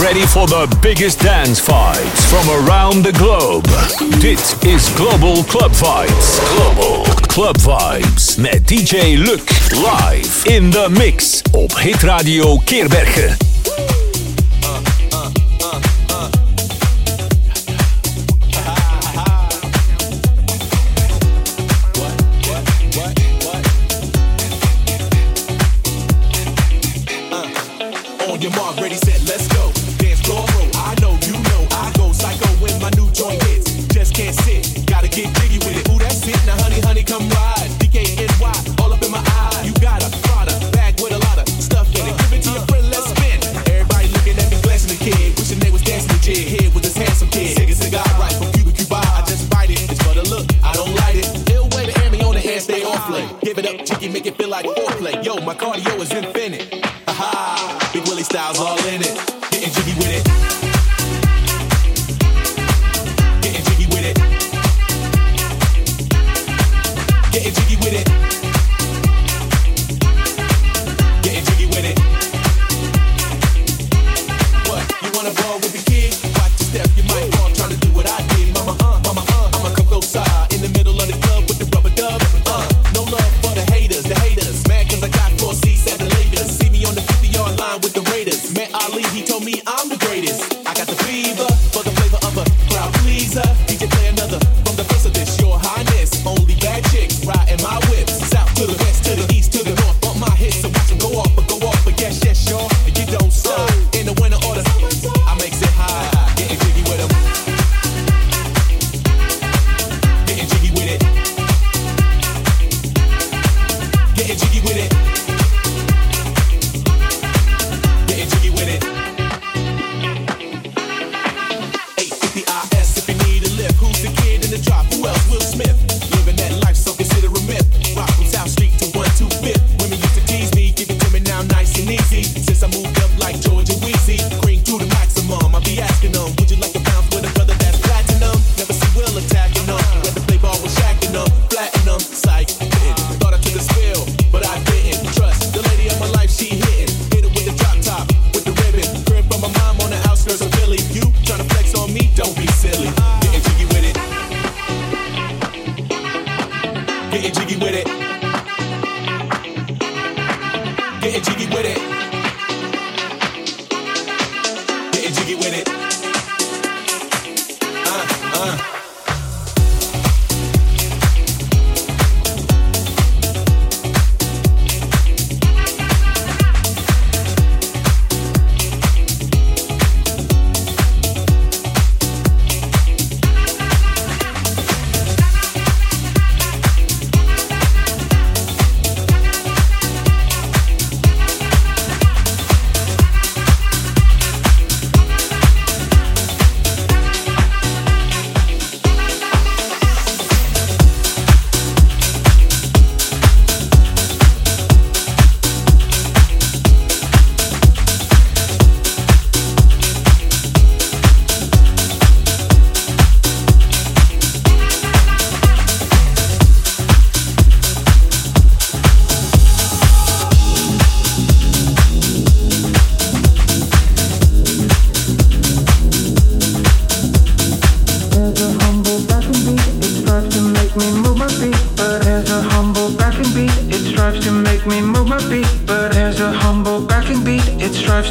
ready for the biggest dance vibes from around the globe. Dit is Global Club Vibes. Global Club Vibes met DJ Luc live in the mix op Hitradio Keerbergen.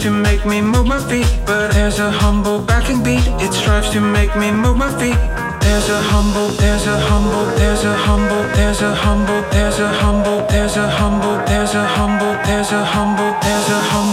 to make me move my feet, but there's a humble backing beat. It strives to make me move my feet. There's a humble, there's a humble, there's a humble, there's a humble, there's a humble, there's a humble, there's a humble, there's a humble, there's a humble.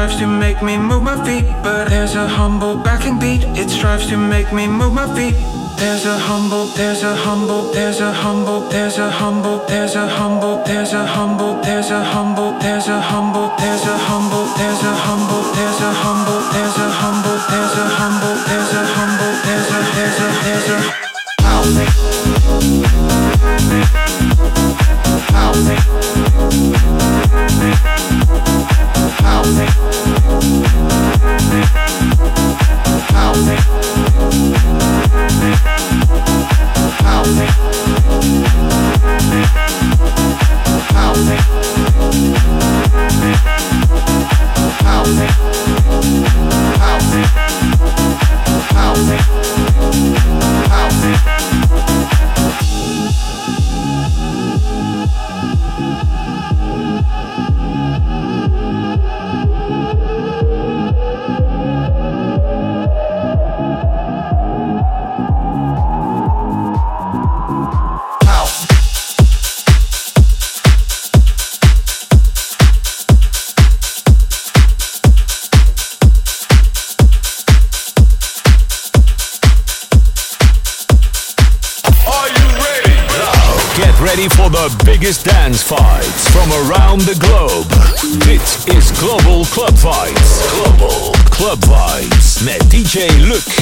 Strives to make me move my feet, but there's a humble backing beat. It strives to make me move my feet. There's a humble, there's a humble, there's a humble, there's a humble, there's a humble, there's a humble, there's a humble, there's a humble, there's a humble, there's a humble, there's a humble, there's a humble, there's a humble, there's a humble, there's a there's a there's a house. House take. Dance fights from around the globe. This is Global Club Vibes. Global Club Vibes met DJ Luc.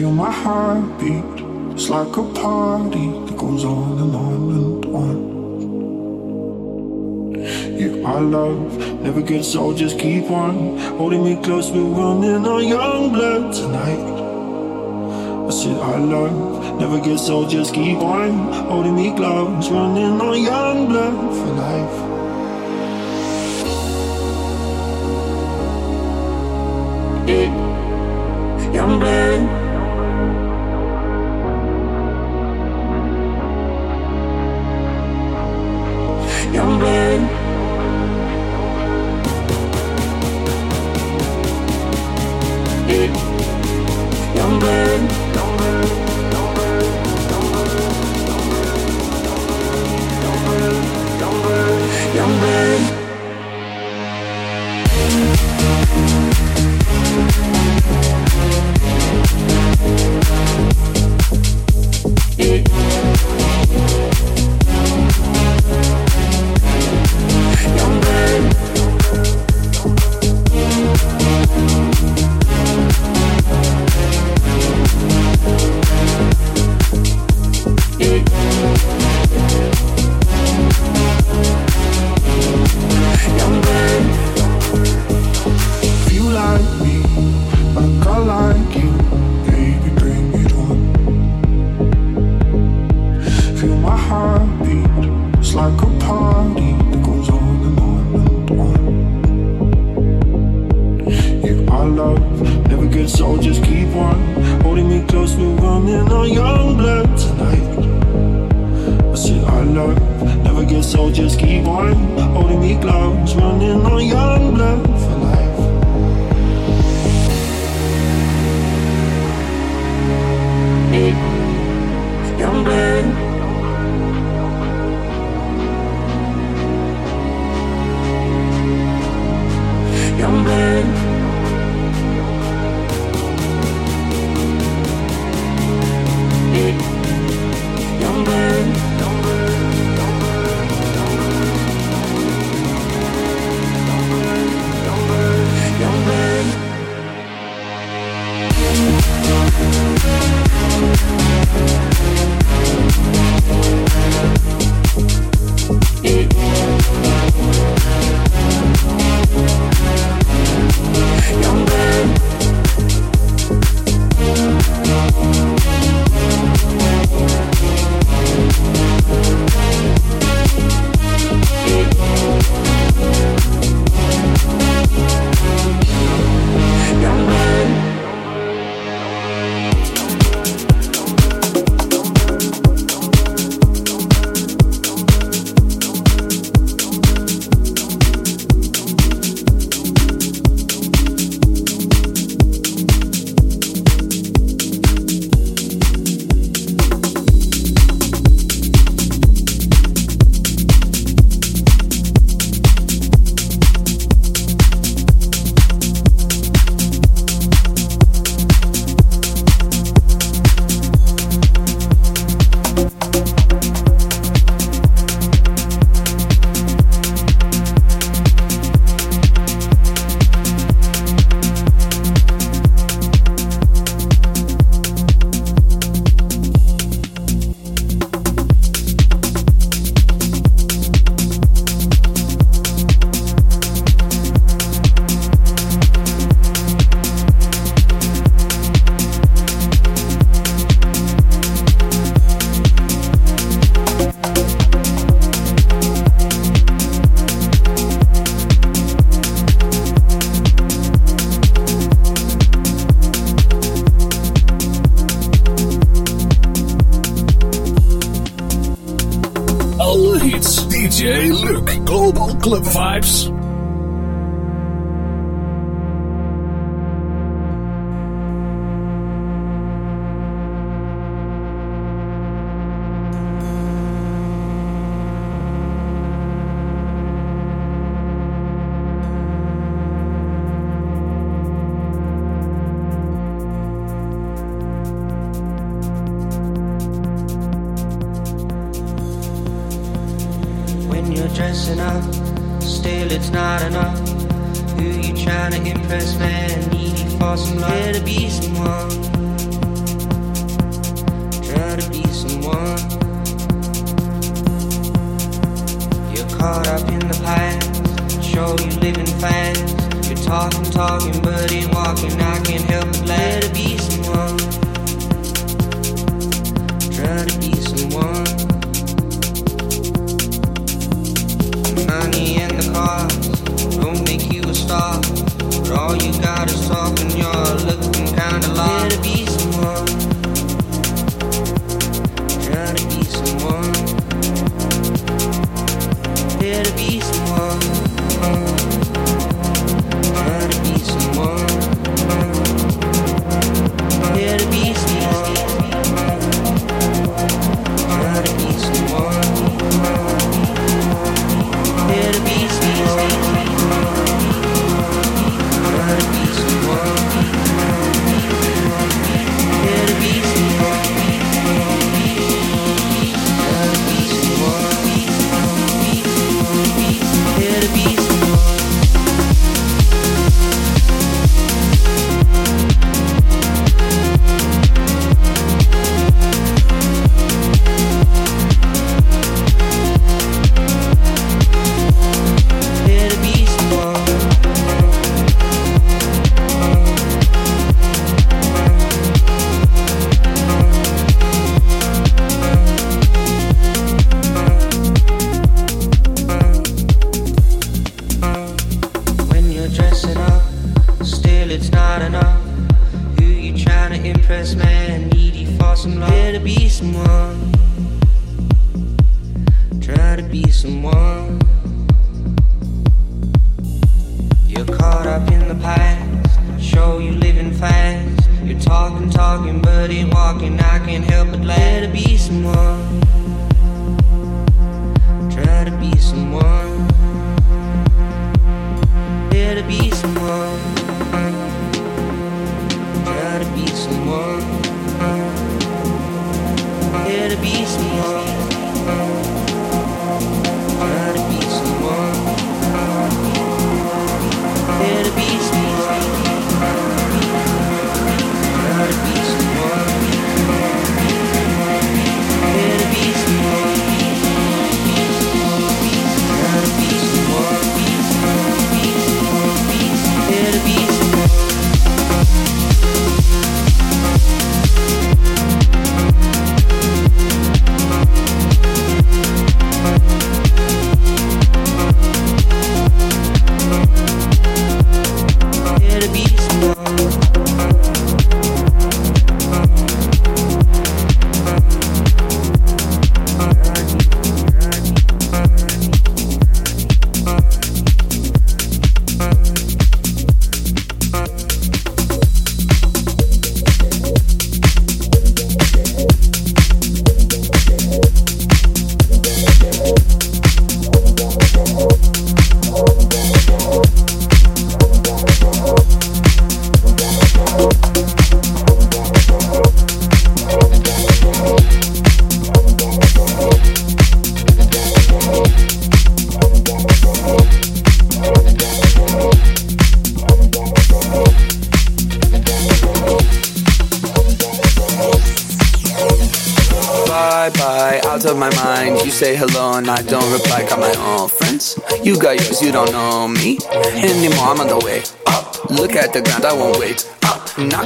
Feel my heartbeat, it's like a party that goes on and on and on. Yeah, our love never gets old, just keep on holding me close. We're running on young blood tonight. I said our love never gets old, just keep on holding me close. Running on young blood for life. Yeah, young blood.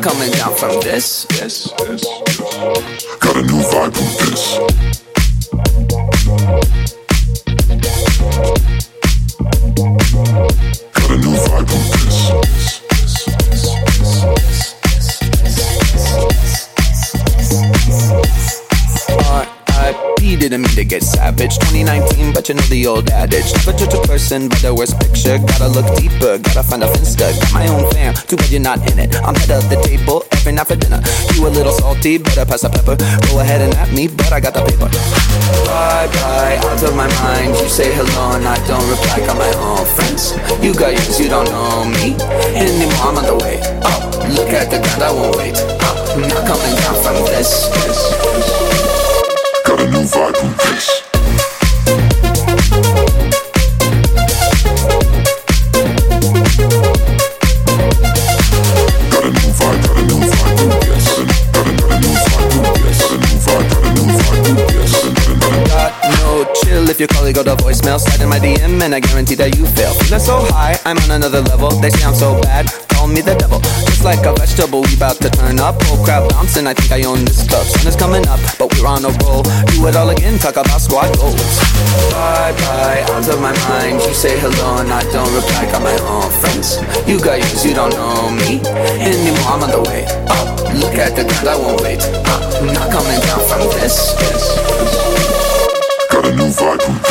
coming down from this. old adage. Never judge a person by their worst picture. Gotta look deeper, gotta find a finster. Got my own fam, too bad you're not in it. I'm head of the table every night for dinner. You a little salty, better pass the pepper. Go ahead and at me, but I got the paper. Bye bye, out of my mind. You say hello and I don't reply. Got my own friends. You got yours, you don't know me anymore. I'm on the way. Oh, look at the ground, I won't wait. Oh, I'm not coming down from this. this, this. Got a new vibe from this. Voicemail, slide in my DM, and I guarantee that you fail. Feeling so high, I'm on another level. They I'm so bad, call me the devil. Just like a vegetable, we bout to turn up. Whole crowd bouncing, I think I own this club. Sun is coming up, but we're on a roll. Do it all again, talk about squad goals. Bye bye, out of my mind. You say hello and I don't reply. Got my own friends. You got yours, you don't know me anymore. I'm on the way up. Look at the ground, I won't wait. I'm not coming down from this. this. Got a new vibe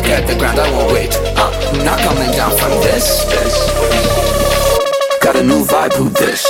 Look at the ground, I won't wait uh, up. Not coming down from this. this. Got a new vibe, who this?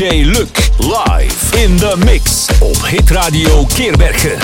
DJ Luc live in the mix op Hit Radio Keerbergen.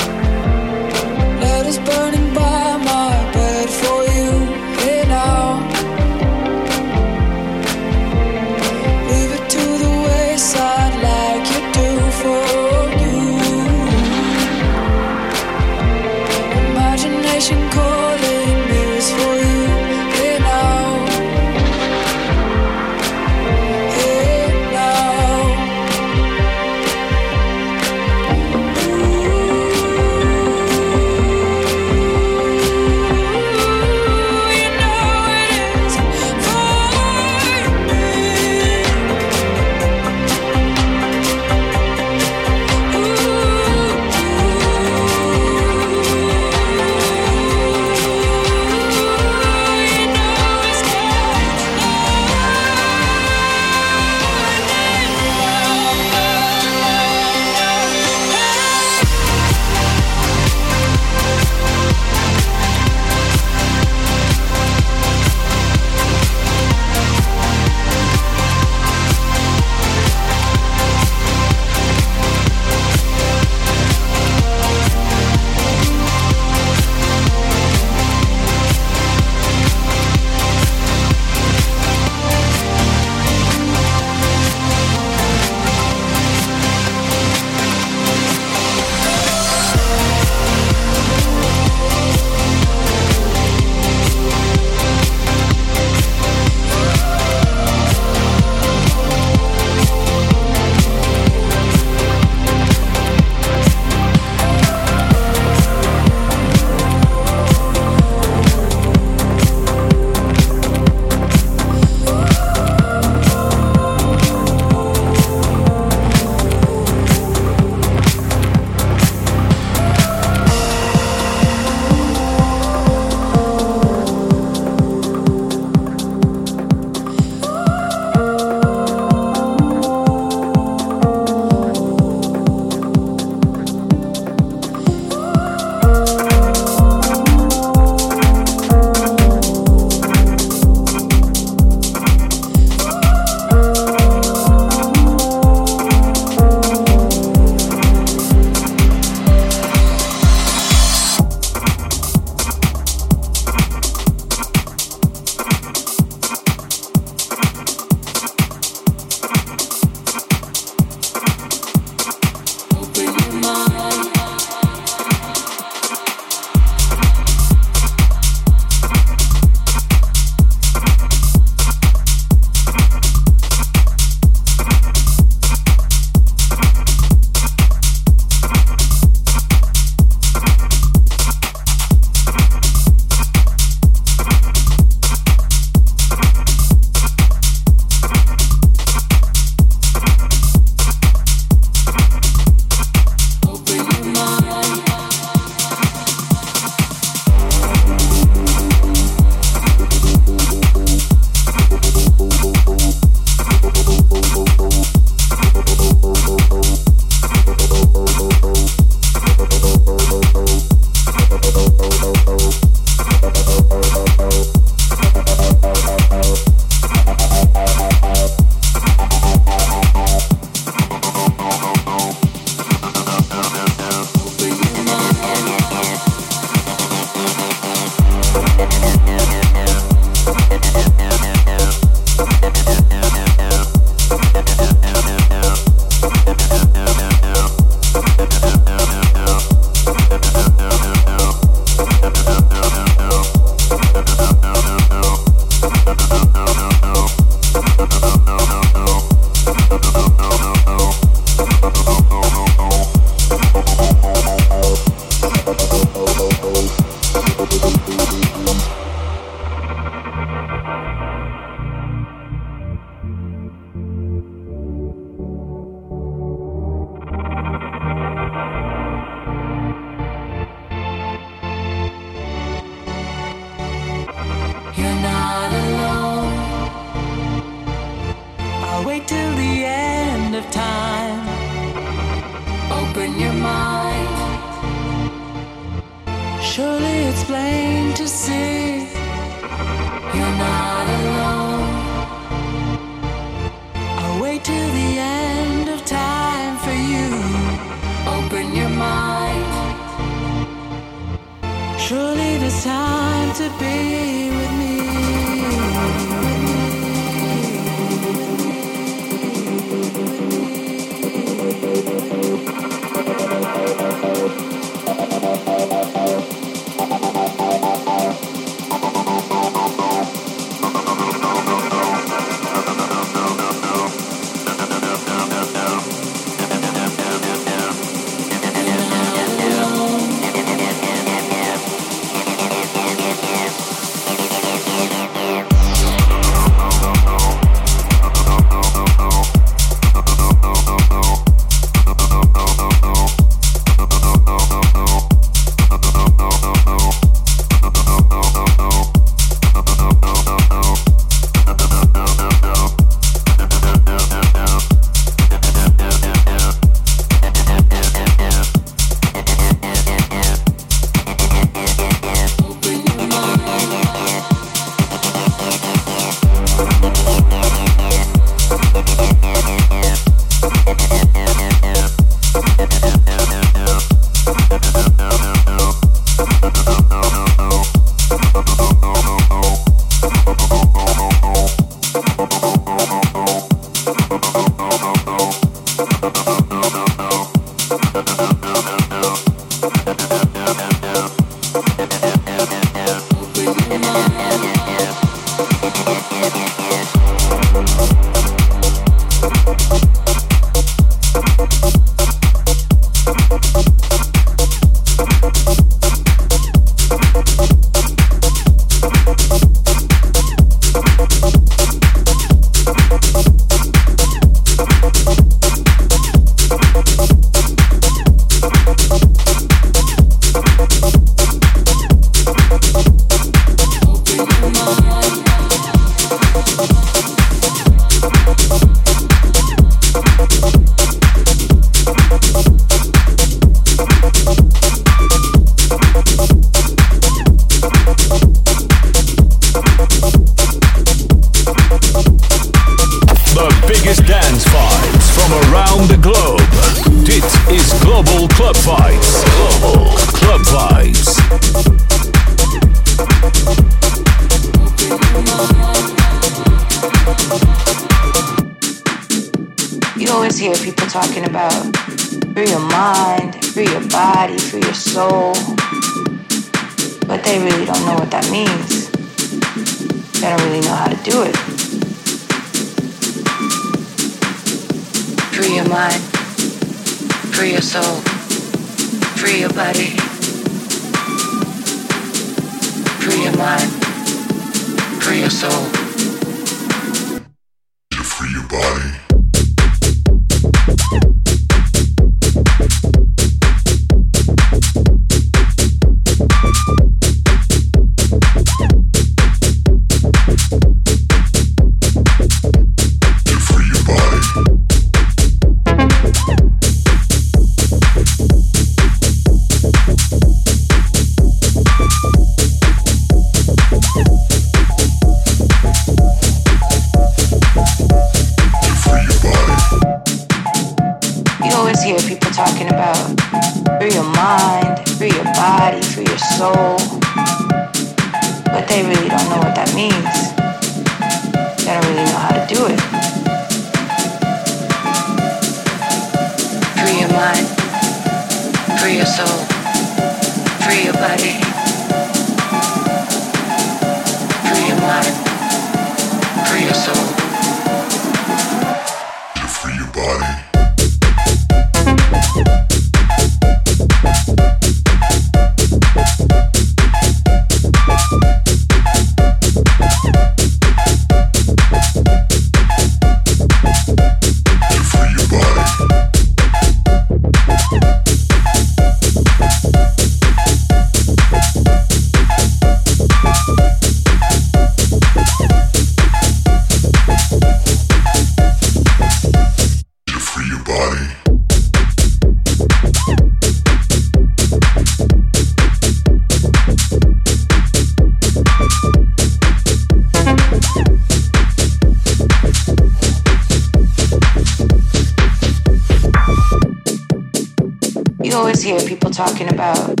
Talking about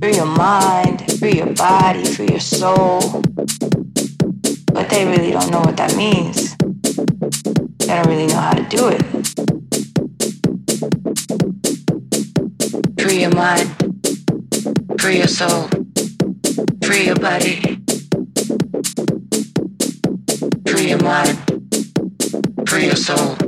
free your mind, free your body, free your soul. But they really don't know what that means. They don't really know how to do it. Free your mind, free your soul, free your body, free your mind, free your soul.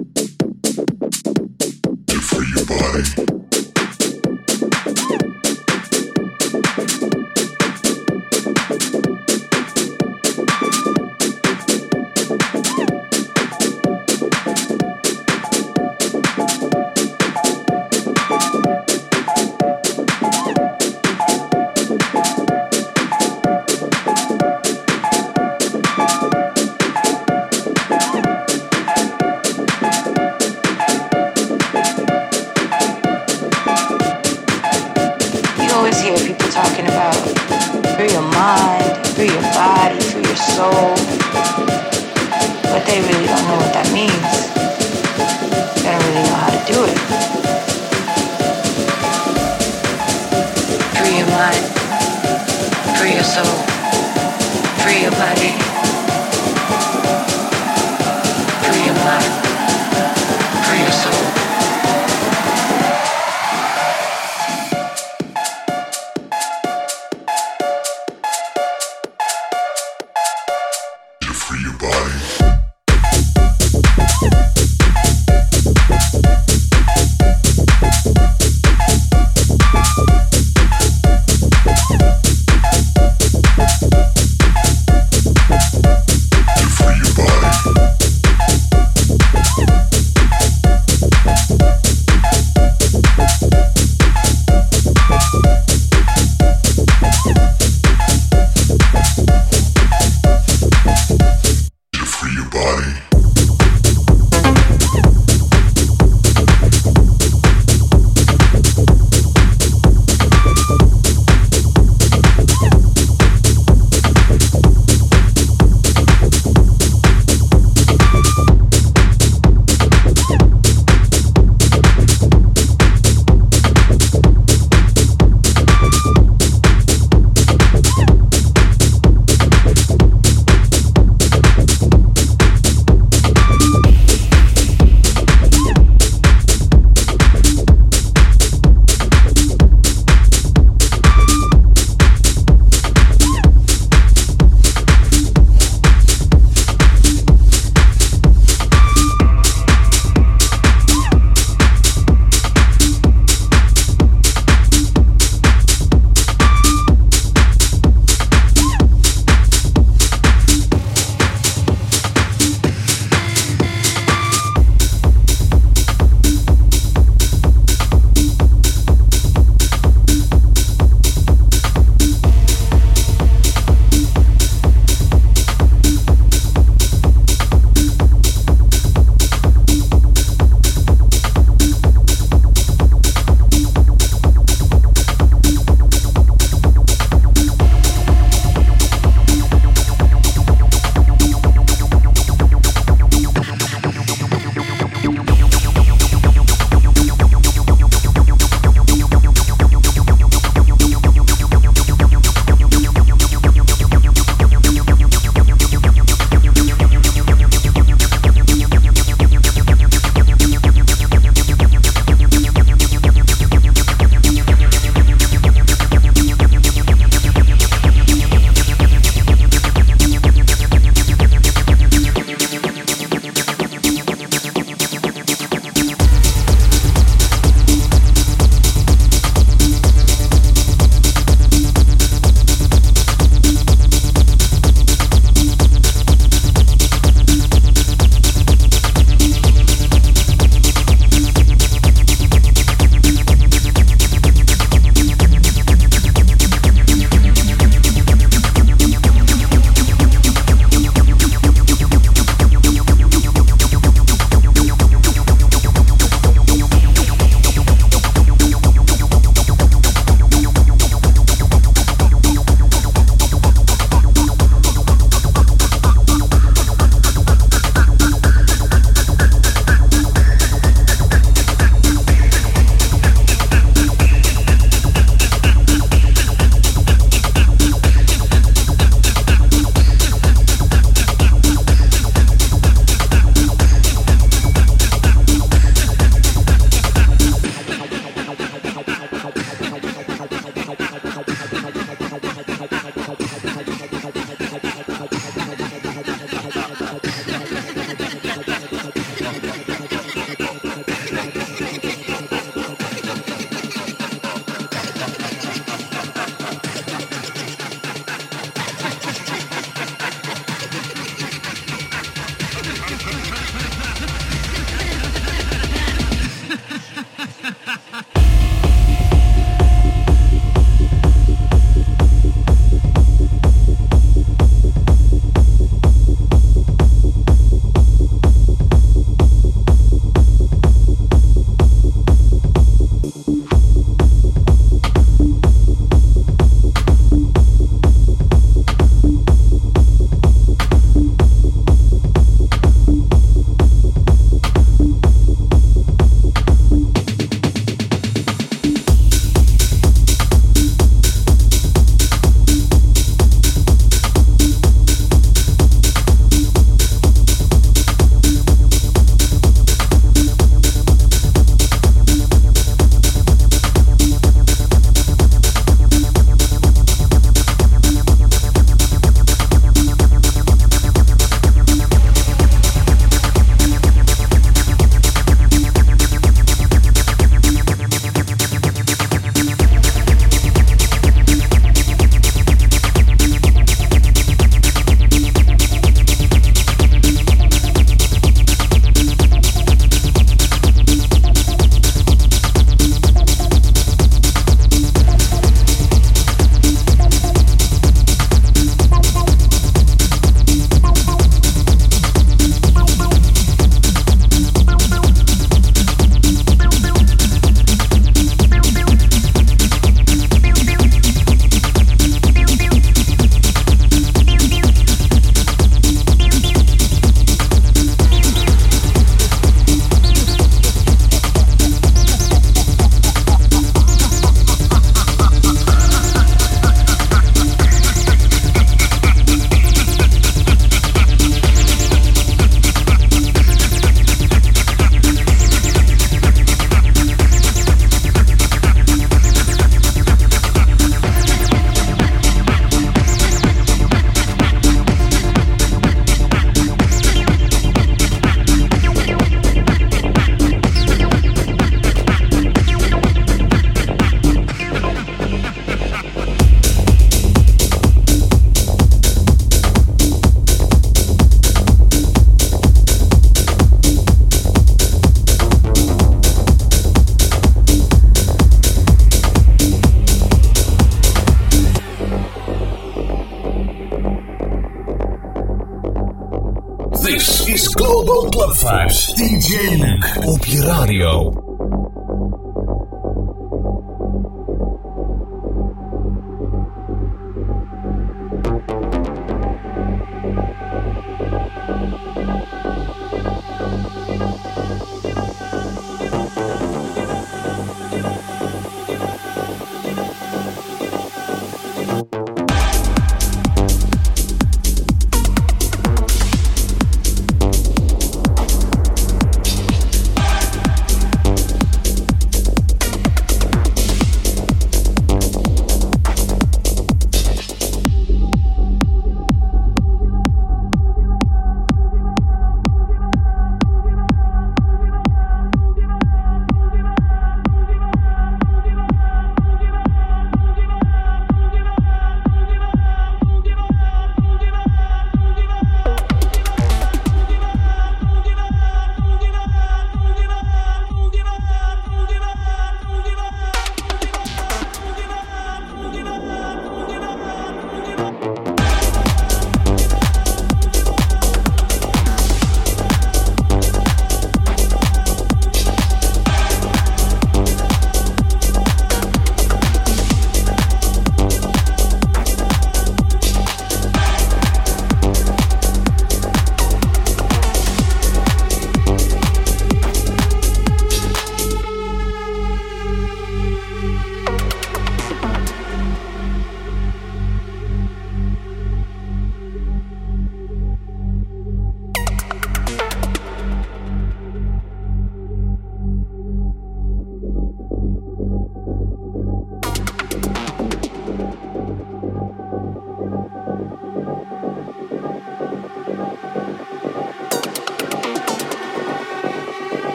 Club Vibes. DJ Luke op je radio.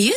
You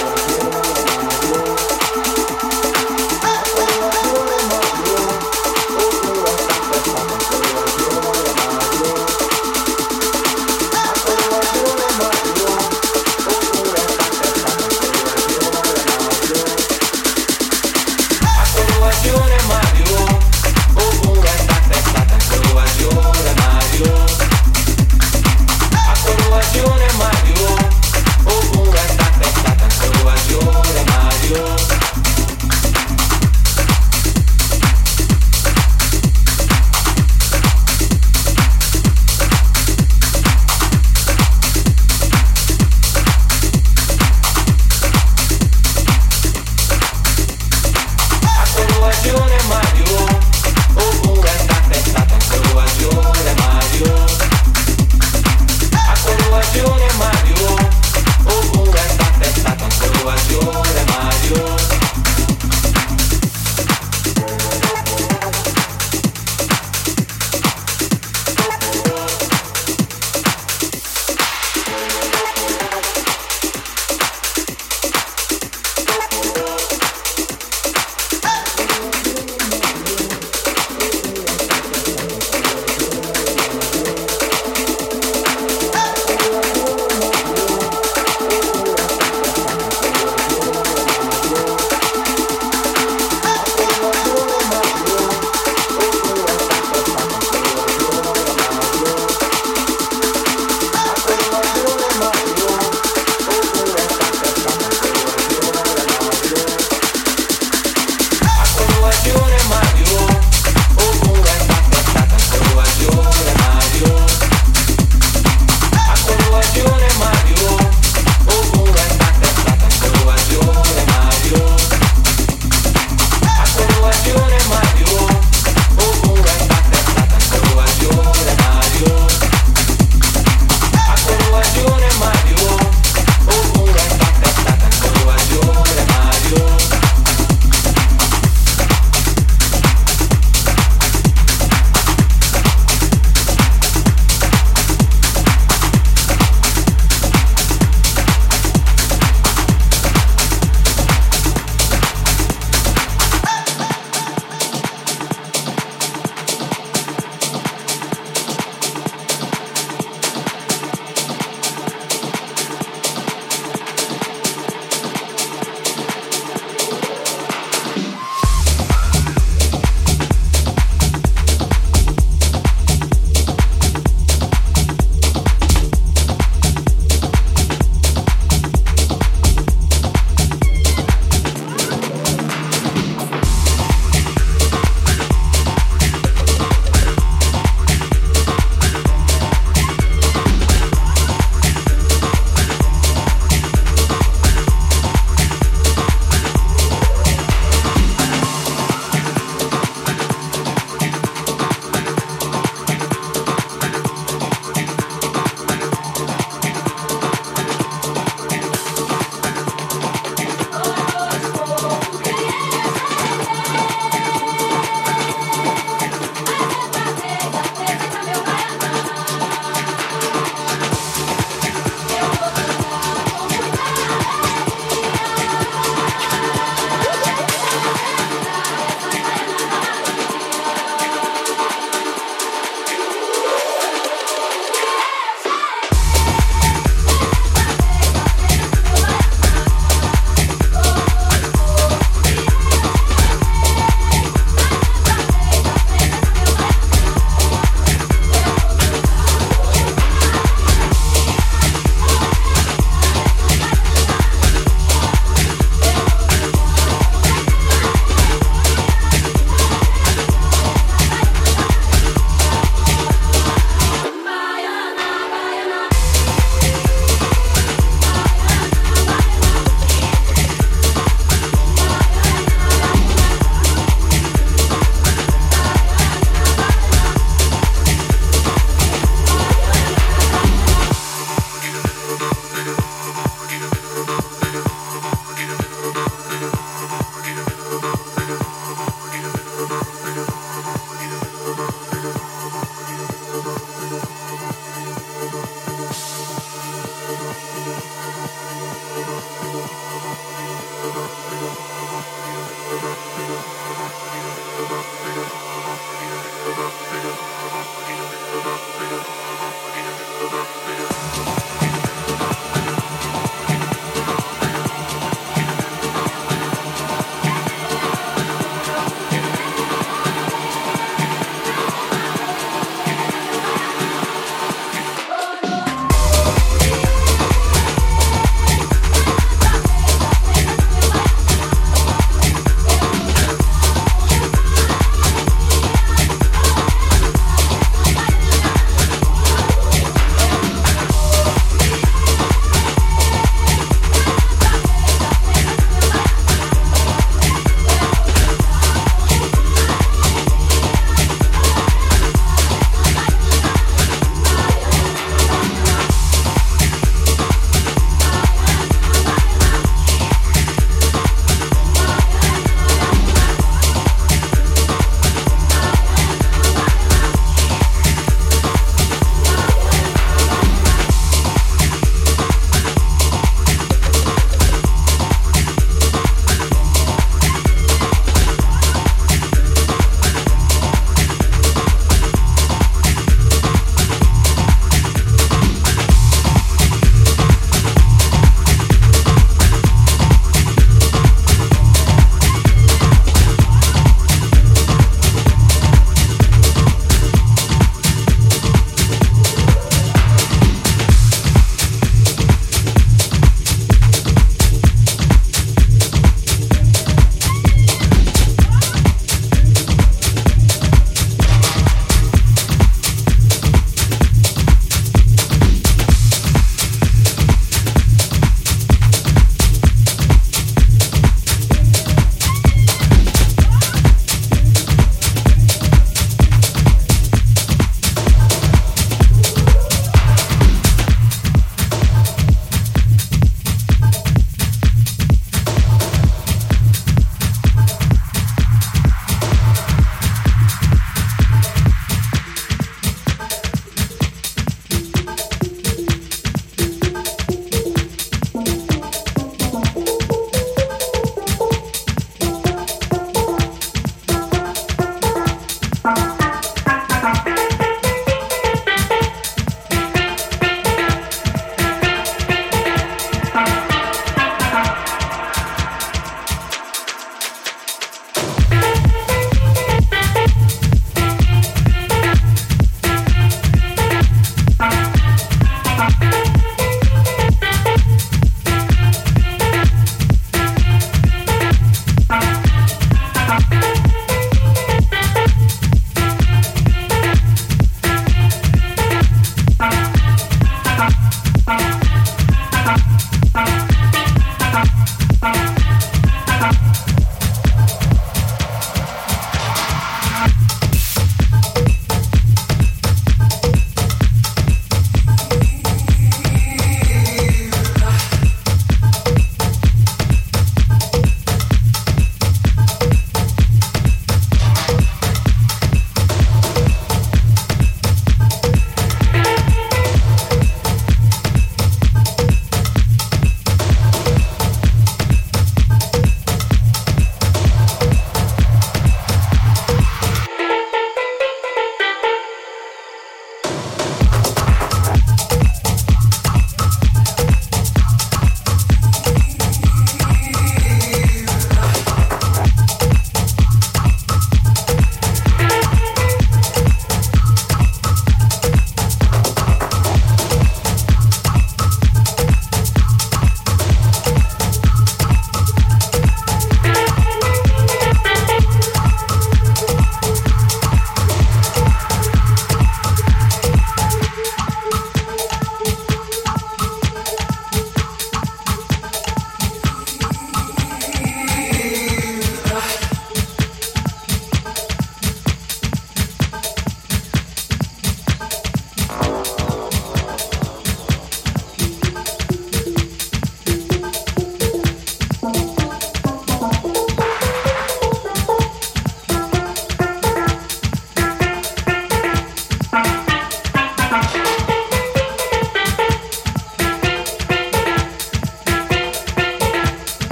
You're my.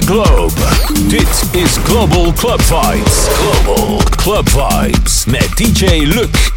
The globe. Dit is Global Club Vibes. Global Club Vibes met DJ Luc.